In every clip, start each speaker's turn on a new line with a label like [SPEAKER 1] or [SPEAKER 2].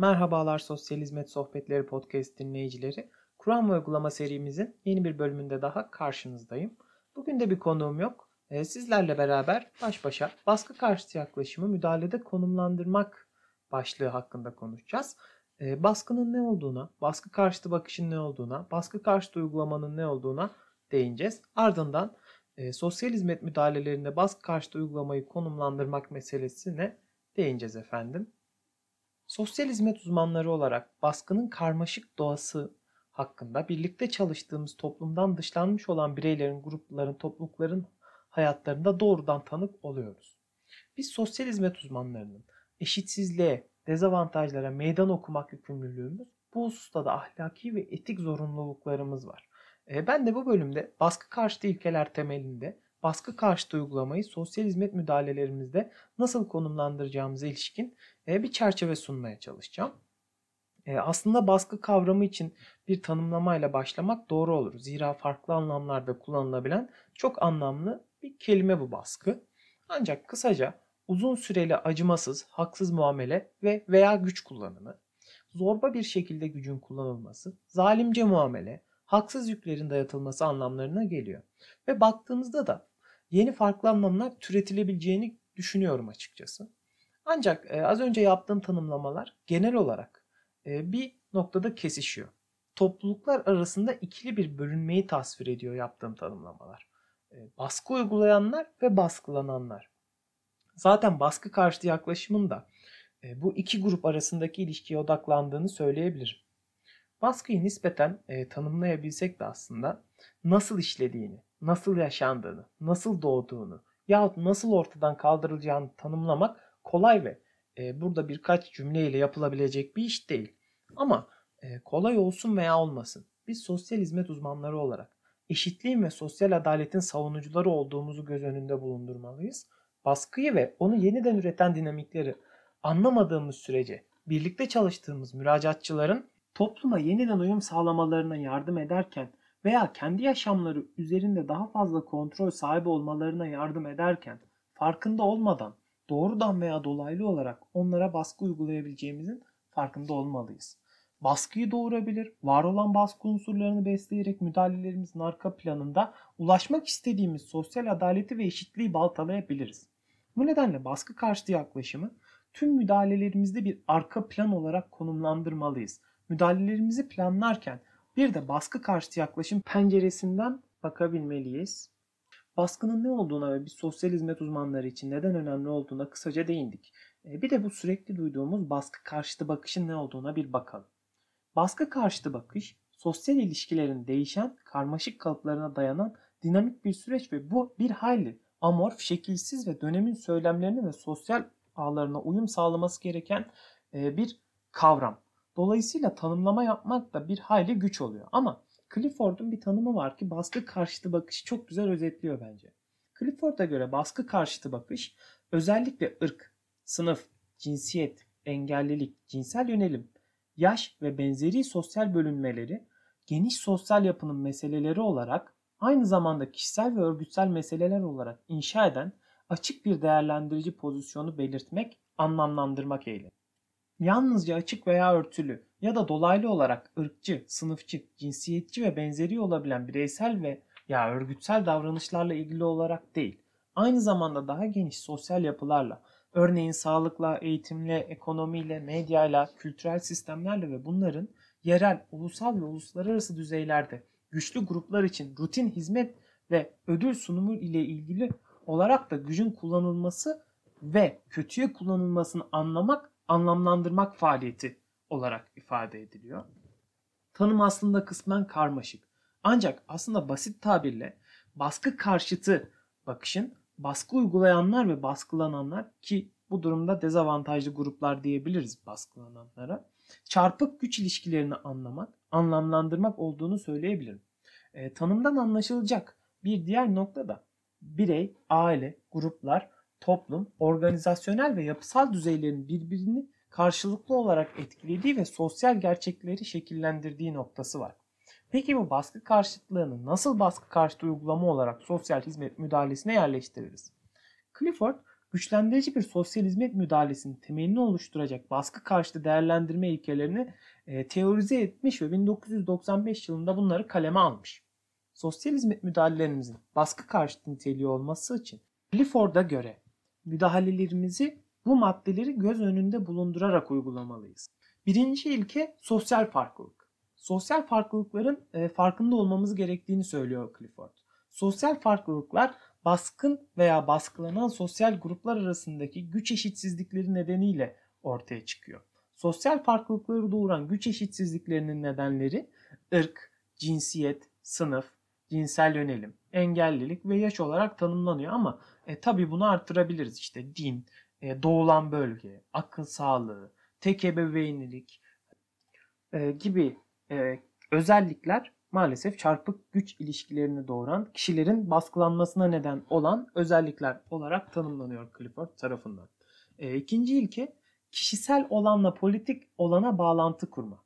[SPEAKER 1] Merhabalar Sosyal Hizmet Sohbetleri Podcast dinleyicileri. Kur'an ve Uygulama serimizin yeni bir bölümünde daha karşınızdayım. Bugün de bir konuğum yok. Ee, sizlerle beraber baş başa baskı karşıtı yaklaşımı müdahalede konumlandırmak başlığı hakkında konuşacağız. Ee, baskının ne olduğuna, baskı karşıtı bakışın ne olduğuna, baskı karşıtı uygulamanın ne olduğuna değineceğiz. Ardından e, sosyal hizmet müdahalelerinde baskı karşıtı uygulamayı konumlandırmak meselesine değineceğiz efendim. Sosyal hizmet uzmanları olarak baskının karmaşık doğası hakkında birlikte çalıştığımız toplumdan dışlanmış olan bireylerin, grupların, toplulukların hayatlarında doğrudan tanık oluyoruz. Biz sosyal hizmet uzmanlarının eşitsizliğe, dezavantajlara meydan okumak yükümlülüğümüz bu hususta da ahlaki ve etik zorunluluklarımız var. E, ben de bu bölümde baskı karşıtı ilkeler temelinde baskı karşıtı uygulamayı sosyal hizmet müdahalelerimizde nasıl konumlandıracağımıza ilişkin e, bir çerçeve sunmaya çalışacağım. E, aslında baskı kavramı için bir tanımlamayla başlamak doğru olur. Zira farklı anlamlarda kullanılabilen çok anlamlı bir kelime bu baskı. Ancak kısaca uzun süreli acımasız, haksız muamele ve veya güç kullanımı, zorba bir şekilde gücün kullanılması, zalimce muamele, haksız yüklerin dayatılması anlamlarına geliyor. Ve baktığımızda da yeni farklı anlamlar türetilebileceğini düşünüyorum açıkçası. Ancak e, az önce yaptığım tanımlamalar genel olarak e, bir noktada kesişiyor. Topluluklar arasında ikili bir bölünmeyi tasvir ediyor yaptığım tanımlamalar. E, baskı uygulayanlar ve baskılananlar. Zaten baskı karşıtı yaklaşımın da e, bu iki grup arasındaki ilişkiye odaklandığını söyleyebilirim. Baskıyı nispeten e, tanımlayabilsek de aslında nasıl işlediğini, nasıl yaşandığını, nasıl doğduğunu yahut nasıl ortadan kaldırılacağını tanımlamak kolay ve e, burada birkaç cümleyle yapılabilecek bir iş değil. Ama e, kolay olsun veya olmasın biz sosyal hizmet uzmanları olarak eşitliğin ve sosyal adaletin savunucuları olduğumuzu göz önünde bulundurmalıyız. Baskıyı ve onu yeniden üreten dinamikleri anlamadığımız sürece birlikte çalıştığımız müracaatçıların topluma yeniden uyum sağlamalarına yardım ederken veya kendi yaşamları üzerinde daha fazla kontrol sahibi olmalarına yardım ederken farkında olmadan doğrudan veya dolaylı olarak onlara baskı uygulayabileceğimizin farkında olmalıyız. Baskıyı doğurabilir, var olan baskı unsurlarını besleyerek müdahalelerimizin arka planında ulaşmak istediğimiz sosyal adaleti ve eşitliği baltalayabiliriz. Bu nedenle baskı karşıtı yaklaşımı tüm müdahalelerimizde bir arka plan olarak konumlandırmalıyız. Müdahalelerimizi planlarken bir de baskı karşıtı yaklaşım penceresinden bakabilmeliyiz. Baskının ne olduğuna ve bir sosyal hizmet uzmanları için neden önemli olduğuna kısaca değindik. E, bir de bu sürekli duyduğumuz baskı karşıtı bakışın ne olduğuna bir bakalım. Baskı karşıtı bakış, sosyal ilişkilerin değişen, karmaşık kalıplarına dayanan dinamik bir süreç ve bu bir hayli amorf, şekilsiz ve dönemin söylemlerine ve sosyal ağlarına uyum sağlaması gereken e, bir kavram. Dolayısıyla tanımlama yapmak da bir hayli güç oluyor. Ama Clifford'un bir tanımı var ki baskı karşıtı bakışı çok güzel özetliyor bence. Clifford'a göre baskı karşıtı bakış özellikle ırk, sınıf, cinsiyet, engellilik, cinsel yönelim, yaş ve benzeri sosyal bölünmeleri geniş sosyal yapının meseleleri olarak aynı zamanda kişisel ve örgütsel meseleler olarak inşa eden açık bir değerlendirici pozisyonu belirtmek, anlamlandırmak eyler yalnızca açık veya örtülü ya da dolaylı olarak ırkçı, sınıfçı, cinsiyetçi ve benzeri olabilen bireysel ve ya örgütsel davranışlarla ilgili olarak değil, aynı zamanda daha geniş sosyal yapılarla, örneğin sağlıkla, eğitimle, ekonomiyle, medyayla, kültürel sistemlerle ve bunların yerel, ulusal ve uluslararası düzeylerde güçlü gruplar için rutin hizmet ve ödül sunumu ile ilgili olarak da gücün kullanılması ve kötüye kullanılmasını anlamak anlamlandırmak faaliyeti olarak ifade ediliyor. Tanım aslında kısmen karmaşık. Ancak aslında basit tabirle baskı karşıtı bakışın baskı uygulayanlar ve baskılananlar ki bu durumda dezavantajlı gruplar diyebiliriz baskılananlara. Çarpık güç ilişkilerini anlamak, anlamlandırmak olduğunu söyleyebilirim. E, tanımdan anlaşılacak bir diğer nokta da birey, aile, gruplar toplum, organizasyonel ve yapısal düzeylerin birbirini karşılıklı olarak etkilediği ve sosyal gerçekleri şekillendirdiği noktası var. Peki bu baskı karşıtlığını nasıl baskı karşıtı uygulama olarak sosyal hizmet müdahalesine yerleştiririz? Clifford güçlendirici bir sosyal hizmet müdahalesinin temelini oluşturacak baskı karşıtı değerlendirme ilkelerini e, teorize etmiş ve 1995 yılında bunları kaleme almış. Sosyal hizmet müdahalelerimizin baskı karşıtı niteliği olması için Clifford'a göre müdahalelerimizi bu maddeleri göz önünde bulundurarak uygulamalıyız. Birinci ilke sosyal farklılık. Sosyal farklılıkların e, farkında olmamız gerektiğini söylüyor Clifford. Sosyal farklılıklar baskın veya baskılanan sosyal gruplar arasındaki güç eşitsizlikleri nedeniyle ortaya çıkıyor. Sosyal farklılıkları doğuran güç eşitsizliklerinin nedenleri ırk, cinsiyet, sınıf, cinsel yönelim, engellilik ve yaş olarak tanımlanıyor ama e, tabi bunu artırabiliriz. İşte din, e, doğulan bölge, akıl sağlığı, tek ebeveynlilik e, gibi e, özellikler maalesef çarpık güç ilişkilerini doğuran kişilerin baskılanmasına neden olan özellikler olarak tanımlanıyor Clifford tarafından. E, ikinci ilke kişisel olanla politik olana bağlantı kurma.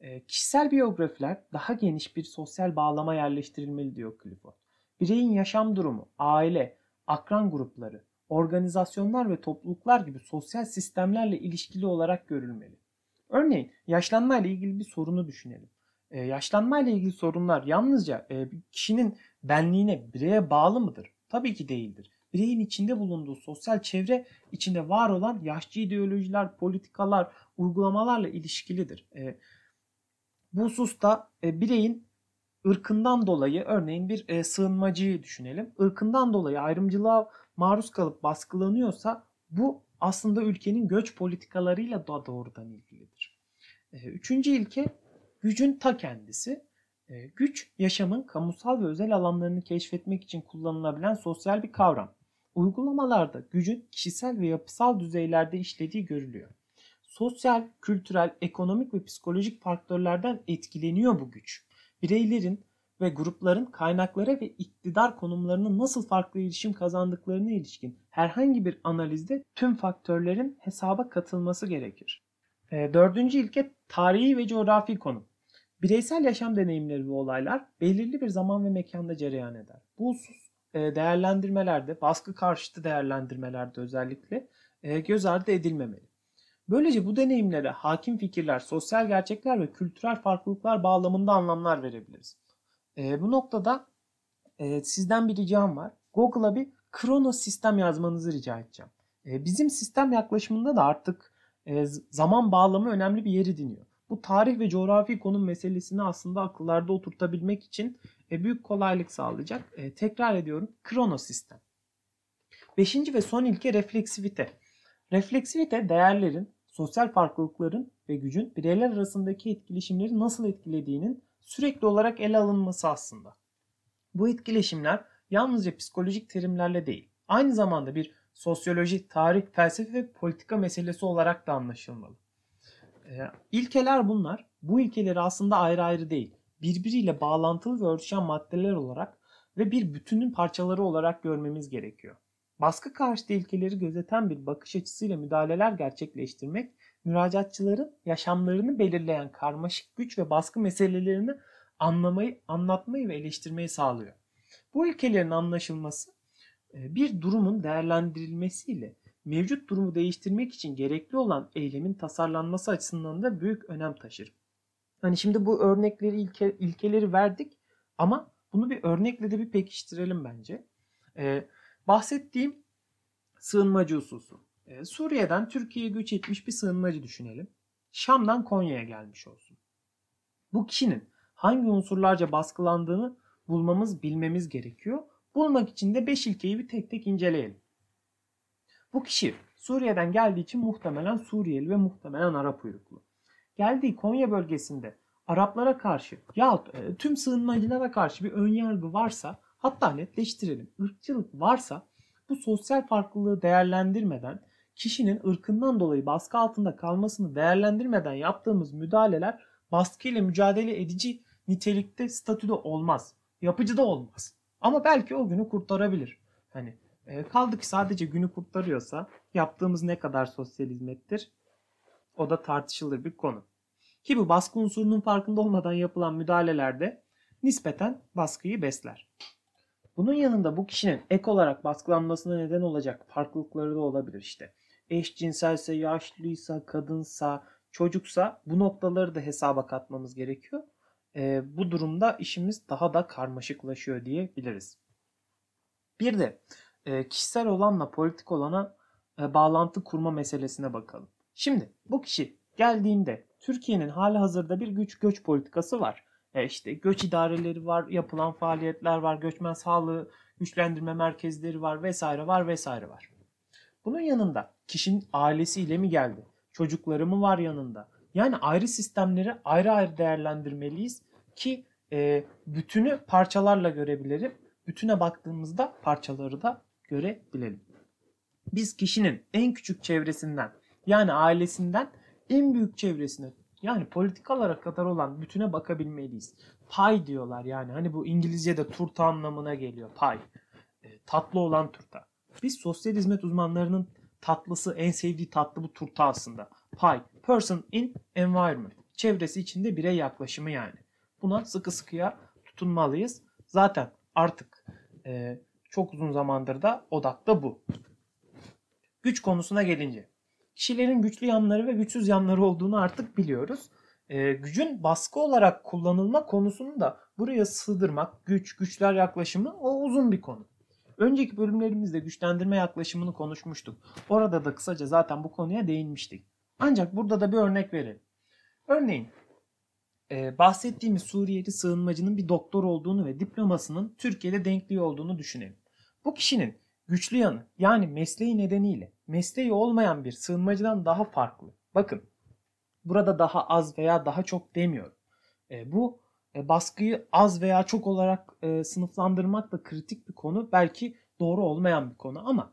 [SPEAKER 1] E, kişisel biyografiler daha geniş bir sosyal bağlama yerleştirilmeli diyor Clifford. Bireyin yaşam durumu, aile, akran grupları, organizasyonlar ve topluluklar gibi sosyal sistemlerle ilişkili olarak görülmeli. Örneğin yaşlanma ile ilgili bir sorunu düşünelim. Ee, yaşlanma ile ilgili sorunlar yalnızca e, kişinin benliğine, bireye bağlı mıdır? Tabii ki değildir. Bireyin içinde bulunduğu sosyal çevre içinde var olan yaşçı ideolojiler, politikalar, uygulamalarla ilişkilidir. E, bu hususta e, bireyin ırkından dolayı örneğin bir e, sığınmacıyı düşünelim. Irkından dolayı ayrımcılığa maruz kalıp baskılanıyorsa bu aslında ülkenin göç politikalarıyla da doğrudan ilgilidir. E, üçüncü ilke gücün ta kendisi. E, güç yaşamın kamusal ve özel alanlarını keşfetmek için kullanılabilen sosyal bir kavram. Uygulamalarda gücün kişisel ve yapısal düzeylerde işlediği görülüyor. Sosyal, kültürel, ekonomik ve psikolojik faktörlerden etkileniyor bu güç. Bireylerin ve grupların kaynaklara ve iktidar konumlarının nasıl farklı iletişim kazandıklarına ilişkin herhangi bir analizde tüm faktörlerin hesaba katılması gerekir. E, dördüncü ilke tarihi ve coğrafi konum. Bireysel yaşam deneyimleri ve olaylar belirli bir zaman ve mekanda cereyan eder. Bu husus e, değerlendirmelerde, baskı karşıtı değerlendirmelerde özellikle e, göz ardı edilmemeli. Böylece bu deneyimlere hakim fikirler, sosyal gerçekler ve kültürel farklılıklar bağlamında anlamlar verebiliriz. E, bu noktada e, sizden bir ricam var. Google'a bir Kronos sistem yazmanızı rica edeceğim. E, bizim sistem yaklaşımında da artık e, zaman bağlamı önemli bir yeri diniyor. Bu tarih ve coğrafi konum meselesini aslında akıllarda oturtabilmek için e, büyük kolaylık sağlayacak. E, tekrar ediyorum. Kronos sistem. Beşinci ve son ilke refleksivite. Refleksivite değerlerin, sosyal farklılıkların ve gücün bireyler arasındaki etkileşimleri nasıl etkilediğinin sürekli olarak ele alınması aslında. Bu etkileşimler yalnızca psikolojik terimlerle değil, aynı zamanda bir sosyoloji, tarih, felsefe ve politika meselesi olarak da anlaşılmalı. Ee, ilkeler bunlar. Bu ilkeleri aslında ayrı ayrı değil, birbiriyle bağlantılı ve örtüşen maddeler olarak ve bir bütünün parçaları olarak görmemiz gerekiyor. Baskı karşıtı ilkeleri gözeten bir bakış açısıyla müdahaleler gerçekleştirmek müracaatçıların yaşamlarını belirleyen karmaşık güç ve baskı meselelerini anlamayı, anlatmayı ve eleştirmeyi sağlıyor. Bu ilkelerin anlaşılması e, bir durumun değerlendirilmesiyle mevcut durumu değiştirmek için gerekli olan eylemin tasarlanması açısından da büyük önem taşır. Hani şimdi bu örnekleri, ilke, ilkeleri verdik ama bunu bir örnekle de bir pekiştirelim bence. Ee, bahsettiğim sığınmacı hususu. Ee, Suriye'den Türkiye'ye göç etmiş bir sığınmacı düşünelim. Şam'dan Konya'ya gelmiş olsun. Bu kişinin hangi unsurlarca baskılandığını bulmamız, bilmemiz gerekiyor. Bulmak için de 5 ilkeyi bir tek tek inceleyelim. Bu kişi Suriye'den geldiği için muhtemelen Suriyeli ve muhtemelen Arap uyruklu. Geldiği Konya bölgesinde Araplara karşı yahut e, tüm sığınmacılara karşı bir önyargı varsa hatta netleştirelim. ırkçılık varsa bu sosyal farklılığı değerlendirmeden kişinin ırkından dolayı baskı altında kalmasını değerlendirmeden yaptığımız müdahaleler baskı ile mücadele edici nitelikte statüde olmaz. Yapıcı da olmaz. Ama belki o günü kurtarabilir. Hani e, kaldı ki sadece günü kurtarıyorsa yaptığımız ne kadar sosyal hizmettir? O da tartışılır bir konu. Ki bu baskı unsurunun farkında olmadan yapılan müdahalelerde nispeten baskıyı besler. Bunun yanında bu kişinin ek olarak baskılanmasına neden olacak farklılıkları da olabilir işte. Eşcinselse, yaşlıysa, kadınsa, çocuksa bu noktaları da hesaba katmamız gerekiyor. E, bu durumda işimiz daha da karmaşıklaşıyor diyebiliriz. Bir de e, kişisel olanla politik olana e, bağlantı kurma meselesine bakalım. Şimdi bu kişi geldiğinde Türkiye'nin hali hazırda bir güç göç politikası var. E işte göç idareleri var, yapılan faaliyetler var, göçmen sağlığı güçlendirme merkezleri var vesaire var vesaire var. Bunun yanında kişinin ailesiyle mi geldi? Çocukları mı var yanında? Yani ayrı sistemleri ayrı ayrı değerlendirmeliyiz ki e, bütünü parçalarla görebilirim. Bütüne baktığımızda parçaları da görebilelim. Biz kişinin en küçük çevresinden yani ailesinden en büyük çevresine yani politikalara kadar olan bütüne bakabilmeliyiz. Pay diyorlar yani hani bu İngilizce'de turta anlamına geliyor pay. E, tatlı olan turta. Biz sosyal hizmet uzmanlarının tatlısı en sevdiği tatlı bu turta aslında. Pay. Person in environment. Çevresi içinde birey yaklaşımı yani. Buna sıkı sıkıya tutunmalıyız. Zaten artık e, çok uzun zamandır da odakta bu. Güç konusuna gelince. Kişilerin güçlü yanları ve güçsüz yanları olduğunu artık biliyoruz. E, gücün baskı olarak kullanılma konusunu da buraya sığdırmak, güç, güçler yaklaşımı o uzun bir konu. Önceki bölümlerimizde güçlendirme yaklaşımını konuşmuştuk. Orada da kısaca zaten bu konuya değinmiştik. Ancak burada da bir örnek verelim. Örneğin e, bahsettiğimiz Suriyeli sığınmacının bir doktor olduğunu ve diplomasının Türkiye'de denkliği olduğunu düşünelim. Bu kişinin güçlü yanı yani mesleği nedeniyle mesleği olmayan bir sığınmacıdan daha farklı. Bakın burada daha az veya daha çok demiyorum. E, bu e, baskıyı az veya çok olarak e, sınıflandırmak da kritik bir konu. Belki doğru olmayan bir konu ama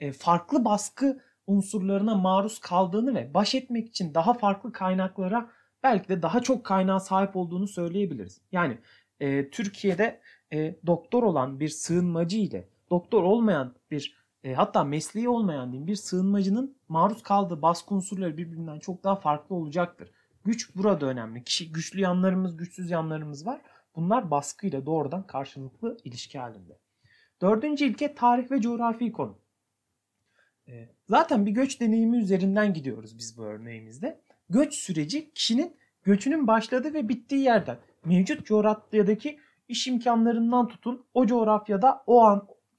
[SPEAKER 1] e, farklı baskı unsurlarına maruz kaldığını ve baş etmek için daha farklı kaynaklara belki de daha çok kaynağa sahip olduğunu söyleyebiliriz. Yani e, Türkiye'de e, doktor olan bir sığınmacı ile doktor olmayan bir e, hatta mesleği olmayan diyeyim bir sığınmacının maruz kaldığı baskı unsurları birbirinden çok daha farklı olacaktır. Güç burada önemli. Kişi güçlü yanlarımız, güçsüz yanlarımız var. Bunlar baskıyla doğrudan karşılıklı ilişki halinde. Dördüncü ilke tarih ve coğrafi konu. E, zaten bir göç deneyimi üzerinden gidiyoruz biz bu örneğimizde. Göç süreci kişinin göçünün başladığı ve bittiği yerden mevcut coğrafyadaki iş imkanlarından tutun o coğrafyada o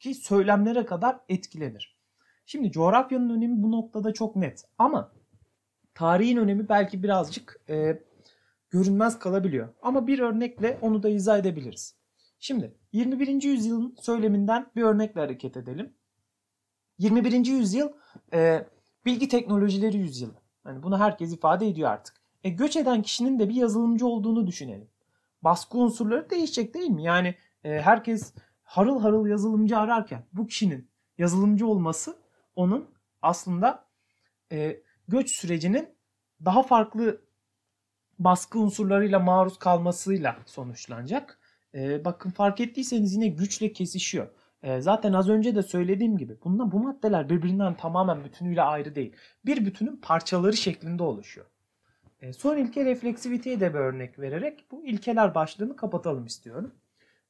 [SPEAKER 1] anki söylemlere kadar etkilenir. Şimdi coğrafyanın önemi bu noktada çok net ama tarihin önemi belki birazcık e, görünmez kalabiliyor. Ama bir örnekle onu da izah edebiliriz. Şimdi 21. yüzyılın söyleminden bir örnekle hareket edelim. 21. yüzyıl e, bilgi teknolojileri yüzyılı. Yani bunu herkes ifade ediyor artık. E, göç eden kişinin de bir yazılımcı olduğunu düşünelim. Baskı unsurları değişecek değil mi? Yani e, herkes harıl harıl yazılımcı ararken bu kişinin yazılımcı olması onun aslında e, göç sürecinin daha farklı baskı unsurlarıyla maruz kalmasıyla sonuçlanacak. E, bakın fark ettiyseniz yine güçle kesişiyor. E, zaten az önce de söylediğim gibi bundan, bu maddeler birbirinden tamamen bütünüyle ayrı değil. Bir bütünün parçaları şeklinde oluşuyor. E, son ilke refleksiviteye de bir örnek vererek bu ilkeler başlığını kapatalım istiyorum.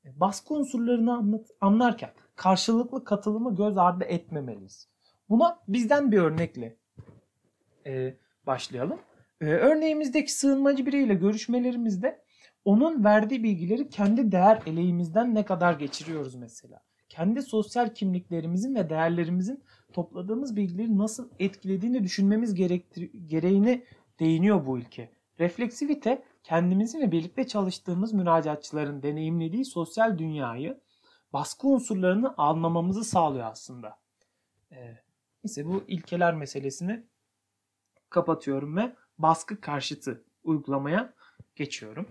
[SPEAKER 1] E, baskı unsurlarını anlat, anlarken karşılıklı katılımı göz ardı etmemeliyiz. Buna bizden bir örnekle e, başlayalım. E, örneğimizdeki sığınmacı biriyle görüşmelerimizde onun verdiği bilgileri kendi değer eleğimizden ne kadar geçiriyoruz mesela. Kendi sosyal kimliklerimizin ve değerlerimizin topladığımız bilgileri nasıl etkilediğini düşünmemiz gereğini değiniyor bu ilke. Refleksivite kendimizin ve birlikte çalıştığımız müracaatçıların deneyimlediği sosyal dünyayı baskı unsurlarını anlamamızı sağlıyor aslında. Ee, bu ilkeler meselesini kapatıyorum ve baskı karşıtı uygulamaya geçiyorum.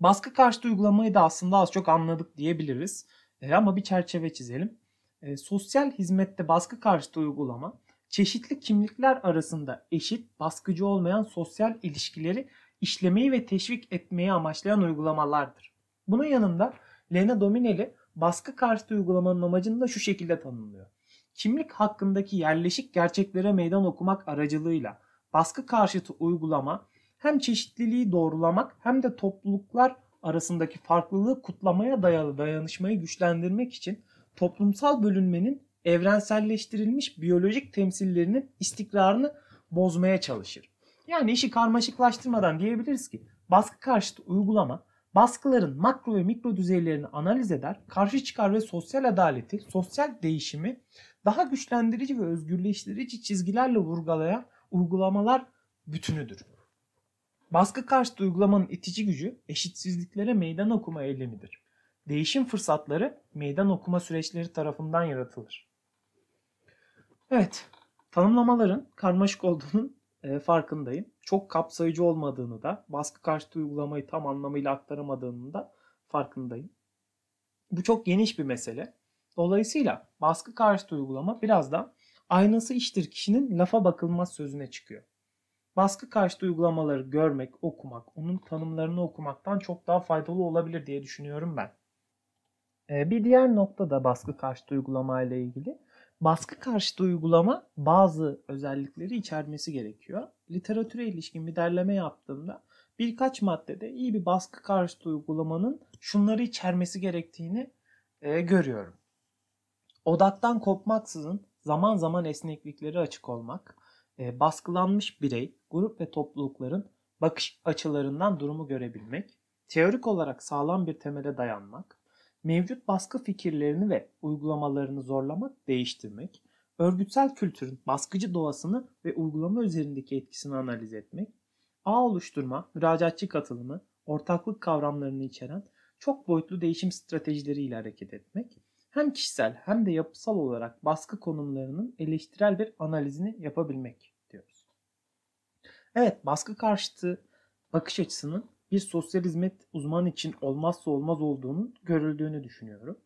[SPEAKER 1] Baskı karşıtı uygulamayı da aslında az çok anladık diyebiliriz. E, ama bir çerçeve çizelim. E, sosyal hizmette baskı karşıtı uygulama çeşitli kimlikler arasında eşit, baskıcı olmayan sosyal ilişkileri işlemeyi ve teşvik etmeyi amaçlayan uygulamalardır. Bunun yanında Lena Dominelli baskı karşıtı uygulamanın amacını da şu şekilde tanımlıyor. Kimlik hakkındaki yerleşik gerçeklere meydan okumak aracılığıyla baskı karşıtı uygulama hem çeşitliliği doğrulamak hem de topluluklar arasındaki farklılığı kutlamaya dayalı dayanışmayı güçlendirmek için toplumsal bölünmenin evrenselleştirilmiş biyolojik temsillerinin istikrarını bozmaya çalışır. Yani işi karmaşıklaştırmadan diyebiliriz ki baskı karşıtı uygulama baskıların makro ve mikro düzeylerini analiz eder, karşı çıkar ve sosyal adaleti, sosyal değişimi daha güçlendirici ve özgürleştirici çizgilerle vurgulayan uygulamalar bütünüdür. Baskı karşıtı uygulamanın itici gücü eşitsizliklere meydan okuma eylemidir. Değişim fırsatları meydan okuma süreçleri tarafından yaratılır. Evet, tanımlamaların karmaşık olduğunun e, farkındayım. Çok kapsayıcı olmadığını da, baskı karşıtı uygulamayı tam anlamıyla aktaramadığını da farkındayım. Bu çok geniş bir mesele. Dolayısıyla baskı karşıtı uygulama biraz da aynası iştir kişinin lafa bakılmaz sözüne çıkıyor. Baskı karşıtı uygulamaları görmek, okumak, onun tanımlarını okumaktan çok daha faydalı olabilir diye düşünüyorum ben. Ee, bir diğer nokta da baskı karşıtı uygulama ile ilgili. Baskı karşıtı uygulama bazı özellikleri içermesi gerekiyor. Literatüre ilişkin bir derleme yaptığımda birkaç maddede iyi bir baskı karşıtı uygulamanın şunları içermesi gerektiğini e, görüyorum. Odaktan kopmaksızın zaman zaman esneklikleri açık olmak, e, baskılanmış birey, grup ve toplulukların bakış açılarından durumu görebilmek, teorik olarak sağlam bir temele dayanmak, mevcut baskı fikirlerini ve uygulamalarını zorlamak, değiştirmek, örgütsel kültürün baskıcı doğasını ve uygulama üzerindeki etkisini analiz etmek, ağ oluşturma, müracaatçı katılımı, ortaklık kavramlarını içeren çok boyutlu değişim stratejileriyle hareket etmek, hem kişisel hem de yapısal olarak baskı konumlarının eleştirel bir analizini yapabilmek diyoruz. Evet, baskı karşıtı bakış açısının bir sosyal hizmet uzmanı için olmazsa olmaz olduğunu görüldüğünü düşünüyorum.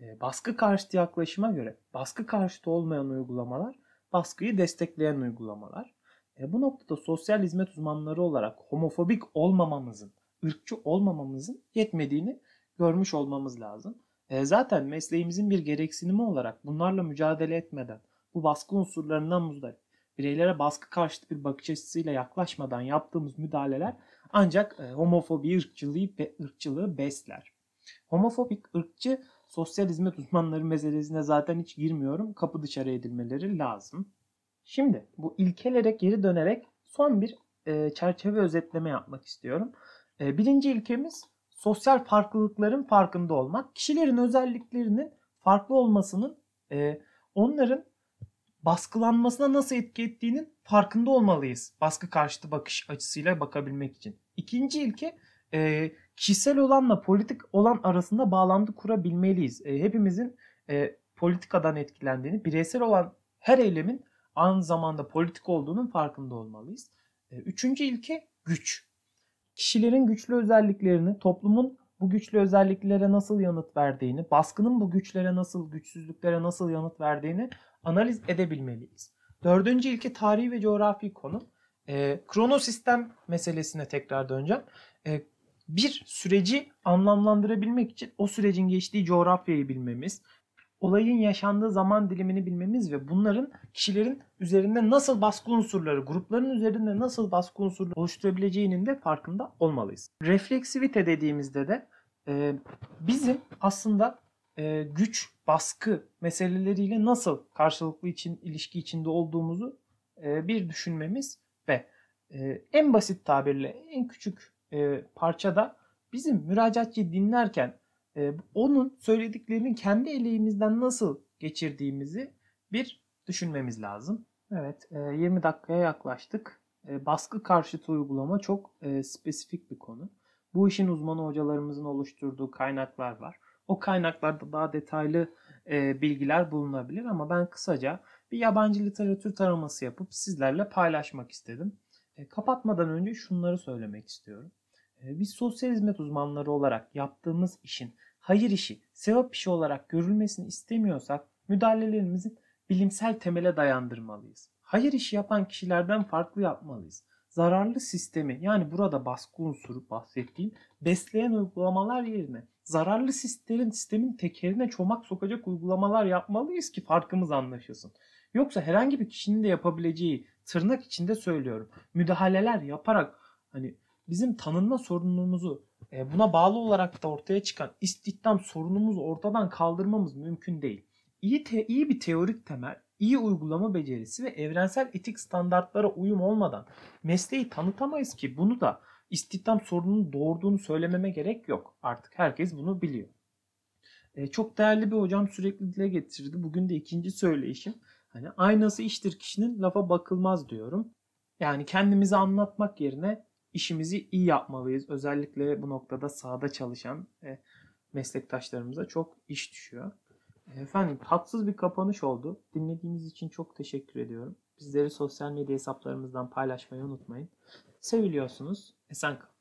[SPEAKER 1] E, baskı karşıtı yaklaşıma göre baskı karşıtı olmayan uygulamalar baskıyı destekleyen uygulamalar. E, bu noktada sosyal hizmet uzmanları olarak homofobik olmamamızın, ırkçı olmamamızın yetmediğini görmüş olmamız lazım. E, zaten mesleğimizin bir gereksinimi olarak bunlarla mücadele etmeden, bu baskı unsurlarından muzdarip, bireylere baskı karşıtı bir bakış açısıyla yaklaşmadan yaptığımız müdahaleler ancak e, homofobi, ırkçılığı ırkçılığı besler. Homofobik, ırkçı sosyal hizmet uzmanları meselesine zaten hiç girmiyorum. Kapı dışarı edilmeleri lazım. Şimdi bu ilkelere geri dönerek son bir e, çerçeve özetleme yapmak istiyorum. E, birinci ilkemiz sosyal farklılıkların farkında olmak. Kişilerin özelliklerinin farklı olmasının e, onların baskılanmasına nasıl etki ettiğinin farkında olmalıyız. Baskı karşıtı bakış açısıyla bakabilmek için. İkinci ilke e, kişisel olanla politik olan arasında bağlantı kurabilmeliyiz. E, hepimizin e, politikadan etkilendiğini, bireysel olan her eylemin aynı zamanda politik olduğunun farkında olmalıyız. E, üçüncü ilke güç. Kişilerin güçlü özelliklerini, toplumun bu güçlü özelliklere nasıl yanıt verdiğini, baskının bu güçlere nasıl, güçsüzlüklere nasıl yanıt verdiğini analiz edebilmeliyiz. Dördüncü ilke tarihi ve coğrafi konu. E, kronosistem meselesine tekrar döneceğim. E, bir süreci anlamlandırabilmek için o sürecin geçtiği coğrafyayı bilmemiz, olayın yaşandığı zaman dilimini bilmemiz ve bunların kişilerin üzerinde nasıl baskı unsurları, grupların üzerinde nasıl baskı unsurları oluşturabileceğinin de farkında olmalıyız. Refleksivite dediğimizde de e, bizim aslında e, güç, baskı meseleleriyle nasıl karşılıklı için ilişki içinde olduğumuzu e, bir düşünmemiz ve e, en basit tabirle en küçük e, parçada bizim müracaatçıyı dinlerken e, onun söylediklerinin kendi eleğimizden nasıl geçirdiğimizi bir düşünmemiz lazım. Evet, e, 20 dakikaya yaklaştık. E, baskı karşıtı uygulama çok e, spesifik bir konu. Bu işin uzmanı hocalarımızın oluşturduğu kaynaklar var. O kaynaklarda daha detaylı e, bilgiler bulunabilir ama ben kısaca bir yabancı literatür taraması yapıp sizlerle paylaşmak istedim. E, kapatmadan önce şunları söylemek istiyorum. E, biz sosyal hizmet uzmanları olarak yaptığımız işin hayır işi, sevap işi olarak görülmesini istemiyorsak müdahalelerimizi bilimsel temele dayandırmalıyız. Hayır işi yapan kişilerden farklı yapmalıyız. Zararlı sistemi yani burada baskı unsuru bahsettiğim besleyen uygulamalar yerine zararlı sistemin, sistemin tekerine çomak sokacak uygulamalar yapmalıyız ki farkımız anlaşılsın. Yoksa herhangi bir kişinin de yapabileceği tırnak içinde söylüyorum. Müdahaleler yaparak hani bizim tanınma sorunumuzu E, buna bağlı olarak da ortaya çıkan istihdam sorunumuzu ortadan kaldırmamız mümkün değil. İyi, te- iyi bir teorik temel, iyi uygulama becerisi ve evrensel etik standartlara uyum olmadan mesleği tanıtamayız ki bunu da istihdam sorununun doğurduğunu söylememe gerek yok. Artık herkes bunu biliyor. E, çok değerli bir hocam sürekli dile getirdi. Bugün de ikinci söyleyişim. Hani aynası iştir kişinin lafa bakılmaz diyorum. Yani kendimizi anlatmak yerine işimizi iyi yapmalıyız. Özellikle bu noktada sahada çalışan e, meslektaşlarımıza çok iş düşüyor. Efendim tatsız bir kapanış oldu. Dinlediğiniz için çok teşekkür ediyorum. Bizleri sosyal medya hesaplarımızdan paylaşmayı unutmayın. Seviliyorsunuz. Esen kalın.